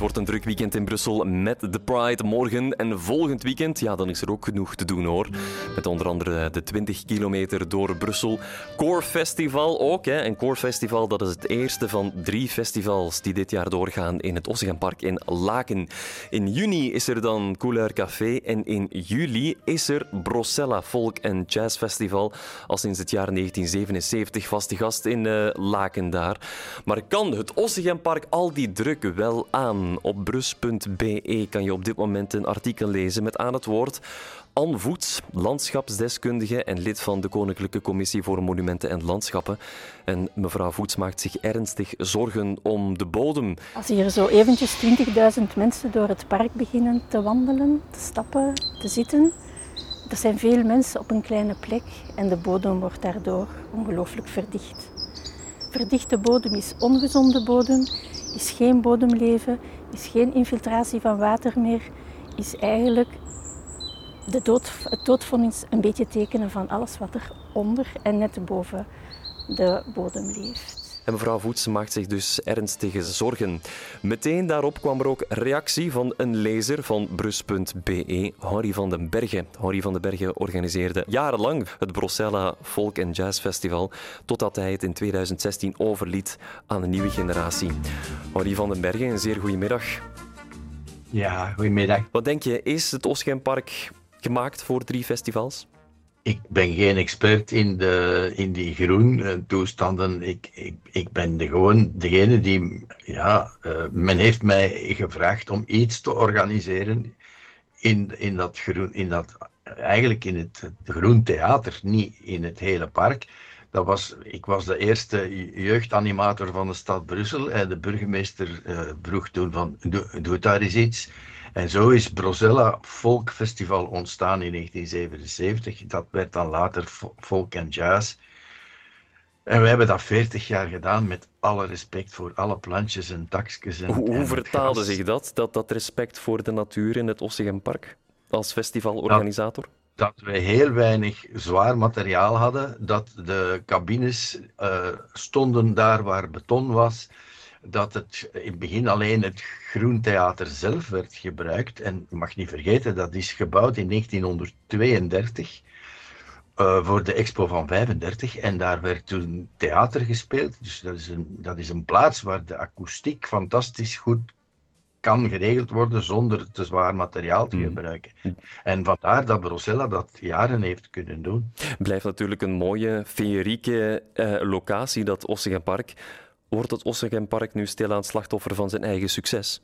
Wordt een druk weekend in Brussel met de Pride morgen. En volgend weekend, ja, dan is er ook genoeg te doen hoor. Met onder andere de 20 kilometer door Brussel. Core Festival ook. Hè. En Core Festival, dat is het eerste van drie festivals die dit jaar doorgaan in het Ossegenpark in Laken. In juni is er dan Couleur Café. En in juli is er Brossella Folk Jazz Festival. Al sinds het jaar 1977 vaste gast in uh, Laken daar. Maar kan het Ossegenpark al die druk wel aan? Op brus.be kan je op dit moment een artikel lezen met aan het woord Anne Voets, landschapsdeskundige en lid van de Koninklijke Commissie voor Monumenten en Landschappen. En mevrouw Voets maakt zich ernstig zorgen om de bodem. Als hier zo eventjes 20.000 mensen door het park beginnen te wandelen, te stappen, te zitten, er zijn veel mensen op een kleine plek en de bodem wordt daardoor ongelooflijk verdicht. Verdichte bodem is ongezonde bodem, is geen bodemleven, is geen infiltratie van water meer, is eigenlijk de dood, het doodvonnis een beetje tekenen van alles wat er onder en net boven de bodem leeft. En mevrouw Voets maakt zich dus ernstige zorgen. Meteen daarop kwam er ook reactie van een lezer van brus.be, Harry van den Bergen. Harry van den Bergen organiseerde jarenlang het Brossella Folk and Jazz Festival, totdat hij het in 2016 overliet aan een nieuwe generatie. Harry van den Bergen, een zeer goedemiddag. Ja, goedemiddag. Wat denk je, is het Oschenpark gemaakt voor drie festivals? Ik ben geen expert in, de, in die groen eh, toestanden. Ik, ik, ik ben gewoon degene die. Ja, uh, men heeft mij gevraagd om iets te organiseren in, in dat groen. In dat, eigenlijk in het, het groen theater, niet in het hele park. Dat was, ik was de eerste jeugdanimator van de stad Brussel en de burgemeester uh, vroeg toen van doe, doe daar eens iets. En zo is Brozella Folk Festival ontstaan in 1977. Dat werd dan later Folk en Jazz. En we hebben dat 40 jaar gedaan met alle respect voor alle plantjes en takjes. En, hoe, hoe vertaalde zich dat, dat, dat respect voor de natuur in het Ossegenpark als festivalorganisator? Dat, dat, we heel weinig zwaar materiaal hadden, dat de cabines uh, stonden daar waar beton was, dat het in het begin alleen het Groentheater zelf werd gebruikt. En je mag niet vergeten, dat is gebouwd in 1932 uh, voor de Expo van 35. En daar werd toen theater gespeeld. Dus dat is een, dat is een plaats waar de akoestiek fantastisch goed kan geregeld worden zonder te zwaar materiaal te mm. gebruiken. En vandaar dat Brosella dat jaren heeft kunnen doen. Blijft natuurlijk een mooie, feerieke uh, locatie, dat Ossegenpark. Wordt het Ossegenpark nu stilaan slachtoffer van zijn eigen succes?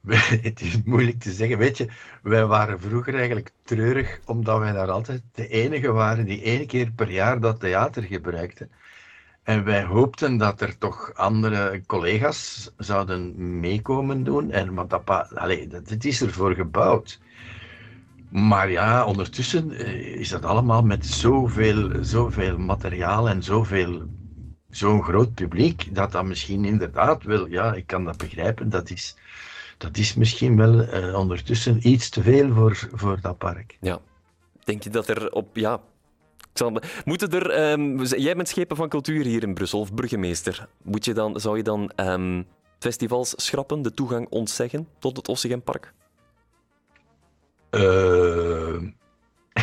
Het is moeilijk te zeggen. Weet je, wij waren vroeger eigenlijk treurig, omdat wij daar altijd de enige waren die één keer per jaar dat theater gebruikten. En wij hoopten dat er toch andere collega's zouden meekomen doen. En, want dat, allez, dat, is ervoor gebouwd. Maar ja, ondertussen eh, is dat allemaal met zoveel, zoveel materiaal en zoveel zo'n groot publiek dat dat misschien inderdaad wel, ja, ik kan dat begrijpen, dat is, dat is misschien wel uh, ondertussen iets te veel voor, voor dat park. Ja. Denk je dat er op, ja, zal, moeten er, um, jij bent schepen van cultuur hier in Brussel, of burgemeester. Moet je dan, zou je dan um, festivals schrappen, de toegang ontzeggen tot het Ossegenpark? Uh,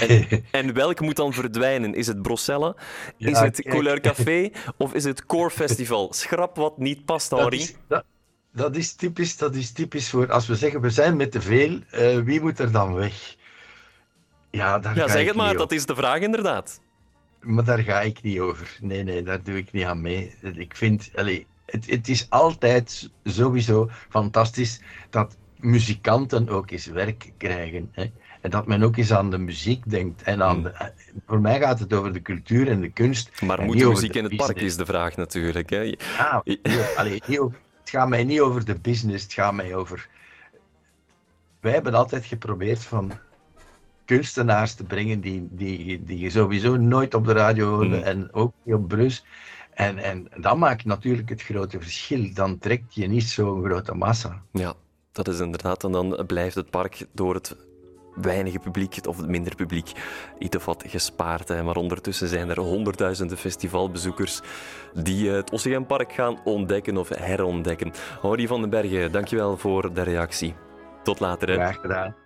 en, en, welk moet dan verdwijnen? Is het Brossella? Is het Couleur Café? Of is het Core Festival? Schrap wat niet past, Harry. Dat is, dat, dat is, typisch, dat is typisch voor als we zeggen we zijn met te veel, uh, wie moet er dan weg? Ja, daar ja zeg het maar, dat is de vraag inderdaad. Maar daar ga ik niet over. Nee, nee, daar doe ik niet aan mee. Ik vind, allez, het, het is altijd sowieso fantastisch dat muzikanten ook eens werk krijgen. Hè? En dat men ook eens aan de muziek denkt. En aan hmm. voor mij gaat het over de cultuur en de kunst. Maar moet muziek in het park, is de vraag natuurlijk. Hè? Ja, allee, het gaat mij niet over de business, het gaat mij over... Wij hebben altijd geprobeerd van kunstenaars te brengen die, die, die je sowieso nooit op de radio hoorde hmm. en ook niet op Brus. En, en dat maakt natuurlijk het grote verschil. Dan trekt je niet zo'n grote massa. Ja, dat is inderdaad. En dan blijft het park door het weinige publiek of minder publiek iets of wat gespaard. Hè. Maar ondertussen zijn er honderdduizenden festivalbezoekers die het Oceaanpark gaan ontdekken of herontdekken. Henri van den Bergen, dankjewel voor de reactie. Tot later. Hè. Graag gedaan.